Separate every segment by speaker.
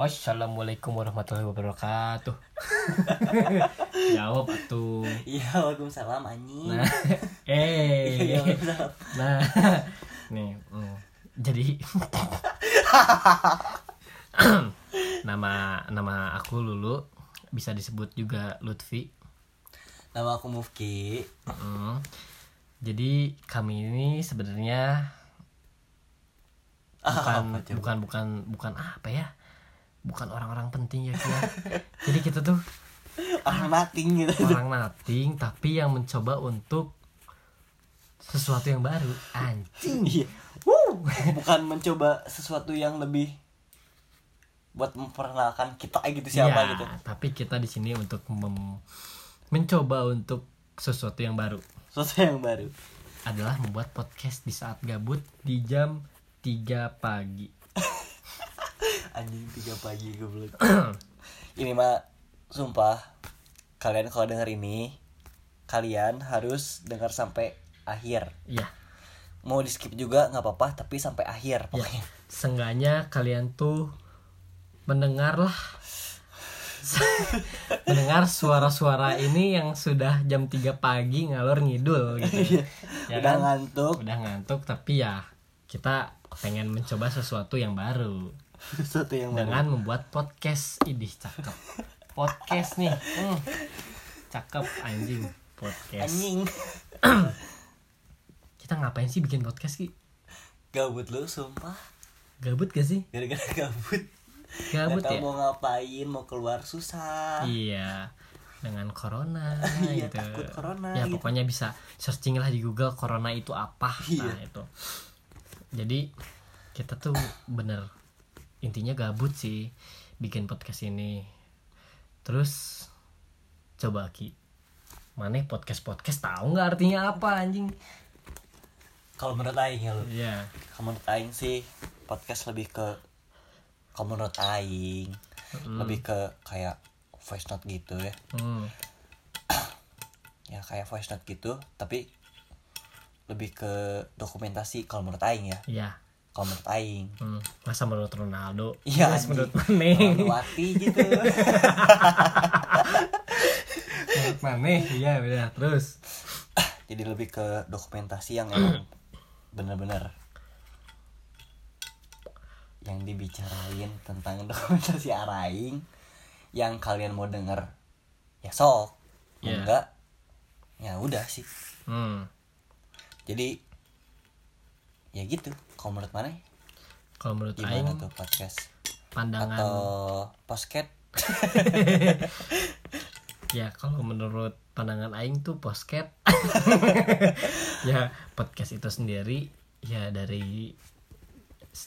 Speaker 1: Assalamualaikum warahmatullahi wabarakatuh. Jawab atuh.
Speaker 2: Iya, waalaikumsalam anjing.
Speaker 1: Nah, eh.
Speaker 2: Iya.
Speaker 1: Nah, nih, mm, jadi nama nama aku Lulu bisa disebut juga Lutfi.
Speaker 2: Nama aku Mufki.
Speaker 1: Mm. Jadi kami ini sebenarnya bukan
Speaker 2: Apa coba?
Speaker 1: bukan bukan bukan apa ya? Bukan orang-orang penting ya Ki, ya. Jadi kita tuh
Speaker 2: Orang nating gitu.
Speaker 1: orang nating tapi yang mencoba untuk sesuatu yang baru anjing
Speaker 2: Iya. Bukan mencoba sesuatu yang lebih buat memperkenalkan kita gitu siapa
Speaker 1: Iya,
Speaker 2: gitu.
Speaker 1: tapi kita di sini untuk mem- mencoba untuk sesuatu yang baru
Speaker 2: Sesuatu yang baru.
Speaker 1: adalah membuat podcast di saat gabut di jam 3 pagi
Speaker 2: Anjing tiga pagi goblok. ini mah sumpah kalian kalau denger ini kalian harus dengar sampai akhir.
Speaker 1: Iya,
Speaker 2: Mau di skip juga nggak apa-apa tapi sampai akhir
Speaker 1: ya.
Speaker 2: pokoknya.
Speaker 1: Seenggaknya kalian tuh mendengar lah mendengar suara-suara ini yang sudah jam 3 pagi ngalor ngidul gitu. Ya
Speaker 2: Udah
Speaker 1: kan?
Speaker 2: ngantuk.
Speaker 1: udah ngantuk tapi ya kita pengen mencoba sesuatu yang baru
Speaker 2: Sesuatu yang
Speaker 1: dengan membuat podcast ini cakep podcast nih hmm. cakep anjing podcast
Speaker 2: Anjing.
Speaker 1: kita ngapain sih bikin podcast ki
Speaker 2: Gabut lu sumpah.
Speaker 1: gabut gak sih
Speaker 2: Gara-gara gabut.
Speaker 1: gabut
Speaker 2: Gak
Speaker 1: ya
Speaker 2: mau ngapain, mau keluar susah.
Speaker 1: iya dengan corona
Speaker 2: Iya,
Speaker 1: gitu
Speaker 2: takut corona
Speaker 1: ya
Speaker 2: gitu.
Speaker 1: pokoknya bisa searching lah di Google corona itu apa
Speaker 2: Iya.
Speaker 1: nah itu jadi kita tuh bener intinya gabut sih bikin podcast ini terus coba ki mana podcast podcast tahu nggak artinya apa anjing
Speaker 2: Kalau menurut Aing ya lu.
Speaker 1: Iya
Speaker 2: Kalau menurut Aing sih podcast lebih ke kalau menurut Aing lebih ke kayak voice note gitu ya.
Speaker 1: hmm.
Speaker 2: Ya kayak voice note gitu, tapi lebih ke dokumentasi kalau menurut Aing ya.
Speaker 1: iya
Speaker 2: Kalau menurut Aing.
Speaker 1: hmm. masa menurut Ronaldo
Speaker 2: Iya,
Speaker 1: menurut Mane
Speaker 2: Wati gitu.
Speaker 1: menurut Mane iya benar terus
Speaker 2: Jadi lebih ke dokumentasi yang emang bener-bener yang dibicarain tentang dokumentasi Araing yang kalian mau denger ya sok
Speaker 1: Iya.
Speaker 2: enggak ya udah sih
Speaker 1: hmm.
Speaker 2: jadi ya gitu kalau menurut mana?
Speaker 1: Kalau menurut
Speaker 2: gimana
Speaker 1: Aing
Speaker 2: tuh podcast?
Speaker 1: pandangan.
Speaker 2: Atau posket?
Speaker 1: Ya kalau menurut pandangan aing tuh podcast ya podcast itu sendiri ya dari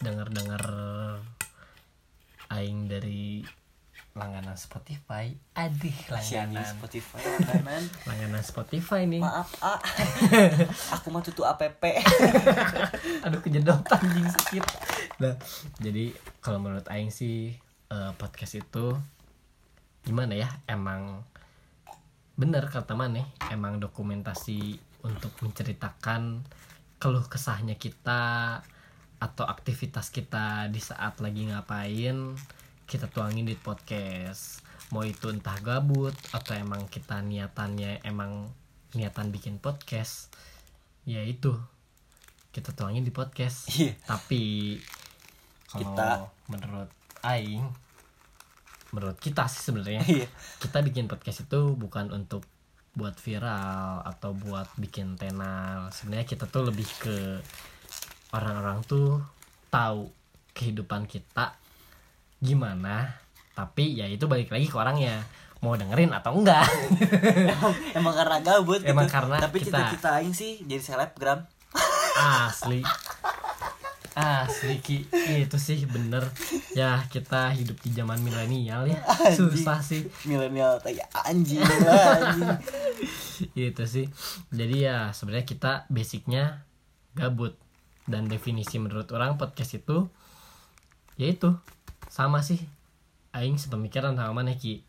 Speaker 1: dengar-dengar aing dari langganan Spotify adih langganan.
Speaker 2: Spotify langganan
Speaker 1: langganan Spotify nih.
Speaker 2: Maaf ah aku mah tutup app
Speaker 1: aduh kejedot anjing sakit nah jadi kalau menurut aing sih eh, podcast itu gimana ya? Emang bener kata maneh emang dokumentasi untuk menceritakan keluh kesahnya kita atau aktivitas kita di saat lagi ngapain kita tuangin di podcast mau itu entah gabut atau emang kita niatannya emang niatan bikin podcast ya itu kita tuangin di podcast
Speaker 2: Iya.
Speaker 1: tapi kalau
Speaker 2: Kita-
Speaker 1: menurut Aing menurut kita sih sebenarnya
Speaker 2: Iya.
Speaker 1: kita bikin podcast itu bukan untuk buat viral atau buat bikin tenal sebenarnya kita tuh lebih ke orang-orang tuh tahu kehidupan kita gimana tapi ya itu balik lagi ke orangnya mau dengerin atau enggak.
Speaker 2: Emang, emang karena gabut gitu.
Speaker 1: Emang karena
Speaker 2: tapi
Speaker 1: kita-
Speaker 2: cita-cita aing sih jadi selebgram
Speaker 1: asli. Asli ki. Itu sih bener. Ya kita hidup di zaman milenial ya.
Speaker 2: Anjing.
Speaker 1: susah sih.
Speaker 2: Milenial kayak anjing anjing.
Speaker 1: Gitu sih. Jadi ya sebenarnya kita basicnya gabut. Dan definisi menurut orang podcast itu yaitu sama sih aing sepemikiran sama mana ki.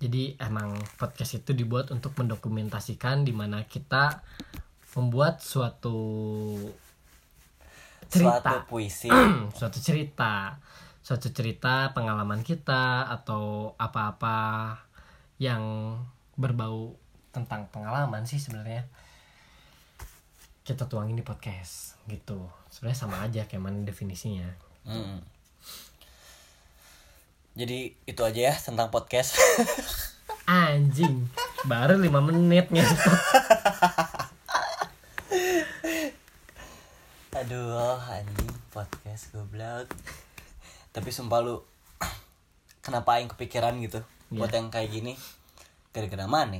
Speaker 1: Jadi emang podcast itu dibuat untuk mendokumentasikan di mana kita membuat suatu
Speaker 2: suatu
Speaker 1: cerita
Speaker 2: puisi.
Speaker 1: Suatu cerita. Suatu cerita pengalaman kita atau apa-apa yang berbau tentang pengalaman sih sebenarnya. Kita tuangin di podcast gitu. Sebenarnya sama aja kayak mana definisinya.
Speaker 2: Mm. Jadi itu aja ya tentang podcast.
Speaker 1: Anjing. Baru lima menit ngentot
Speaker 2: aduh anjing. Podcast goblok. Tapi sumpah lu kenapa aing kepikiran gitu buat
Speaker 1: Iya.
Speaker 2: yang kayak gini? Gara-gara mana?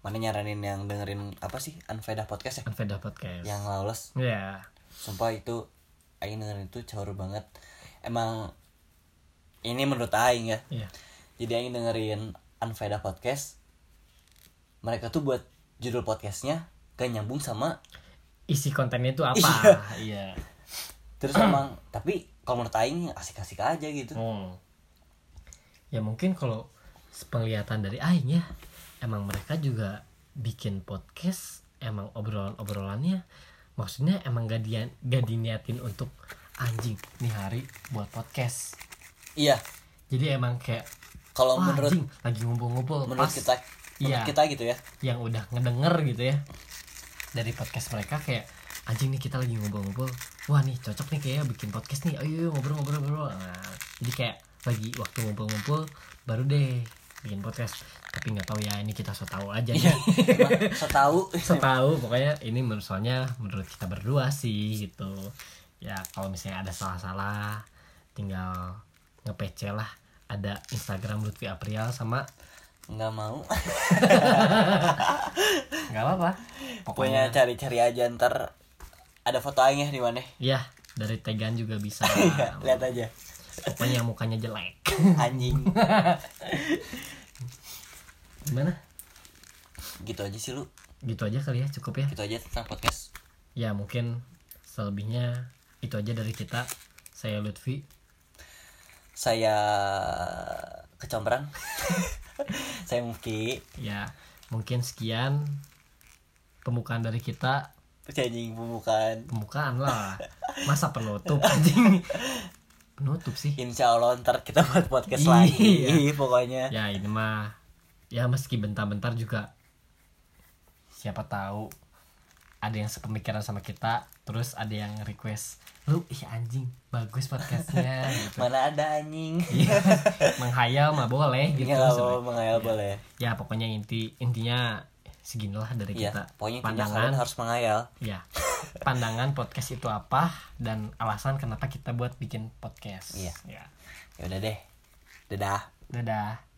Speaker 2: Mana nyaranin yang dengerin apa sih? Unfaedah podcast ya?
Speaker 1: Unfaedah podcast.
Speaker 2: Yang lawless.
Speaker 1: Ya
Speaker 2: sumpah itu aing dengerin itu caur banget. Emang ini menurut aing ya.
Speaker 1: Ya
Speaker 2: jadi aing dengerin Unfaedah podcast. Mereka tuh buat judul podcastnya gak nyambung sama
Speaker 1: isi kontennya itu apa?
Speaker 2: Iya.
Speaker 1: iya.
Speaker 2: Terus emang tapi kalau menurut aing asik-asik aja gitu.
Speaker 1: Hmm. Ya mungkin kalau penglihatan dari Aing ya Emang mereka juga bikin podcast Emang obrolan-obrolannya Maksudnya emang gak, dia, gak diniatin untuk Anjing nih hari buat podcast
Speaker 2: iya.
Speaker 1: Jadi emang kayak
Speaker 2: kalau menurut
Speaker 1: anjing lagi ngumpul-ngumpul
Speaker 2: menurut
Speaker 1: pas.
Speaker 2: kita menurut
Speaker 1: Iya.
Speaker 2: kita gitu ya.
Speaker 1: Yang udah ngedenger gitu ya. Dari podcast mereka kayak Anjing nih kita lagi ngumpul-ngumpul. Wah nih cocok nih kayak bikin podcast nih. Ayo ngobrol-ngobrol-ngobrol nah, Jadi kayak lagi waktu ngumpul-ngumpul Baru deh bikin podcast. Tapi nggak tahu ya ini kita so tahu aja nih.
Speaker 2: So tahu
Speaker 1: So tahu pokoknya ini menurut soalnya menurut kita berdua sih gitu. Ya kalau misalnya ada salah-salah Tinggal nge-PC lah. Ada Instagram Lutfi April sama
Speaker 2: nggak mau.
Speaker 1: Nggak apa-apa.
Speaker 2: Pokoknya
Speaker 1: Pokoknya.
Speaker 2: cari-cari aja ntar ada foto aingnya di mana
Speaker 1: ya? Dari tegan juga bisa.
Speaker 2: Iya, lihat aja.
Speaker 1: Pokoknya yang mukanya jelek.
Speaker 2: Anjing.
Speaker 1: Gimana?
Speaker 2: Gitu aja sih lu.
Speaker 1: Gitu aja kali ya cukup ya.
Speaker 2: Gitu aja tentang podcast.
Speaker 1: Ya mungkin selebihnya itu aja dari kita. Saya Lutfi
Speaker 2: saya kecombrang. Saya Muki
Speaker 1: ya mungkin sekian pembukaan dari kita.
Speaker 2: Anjing pembukaan.
Speaker 1: Pembukaan lah. Masa penutup anjing? Penutup sih.
Speaker 2: Insya Allah ntar kita buat podcast
Speaker 1: Iya.
Speaker 2: lagi pokoknya.
Speaker 1: Ya ini mah. Ya meski bentar-bentar juga. Siapa tahu ada yang sepemikiran sama kita terus ada yang request lu ih anjing bagus podcastnya gitu
Speaker 2: mana ada anjing
Speaker 1: Iya, menghayal mah boleh gitu
Speaker 2: Iya,
Speaker 1: sebenarnya.
Speaker 2: mengayal
Speaker 1: Ya.
Speaker 2: boleh
Speaker 1: ya pokoknya inti intinya seginilah dari
Speaker 2: Iya,
Speaker 1: kita
Speaker 2: pokoknya
Speaker 1: pandangan
Speaker 2: harus mengayal.
Speaker 1: ya pandangan podcast itu apa dan alasan kenapa kita buat bikin podcast
Speaker 2: Iya.
Speaker 1: ya
Speaker 2: Ya udah deh. Dadah.
Speaker 1: dadah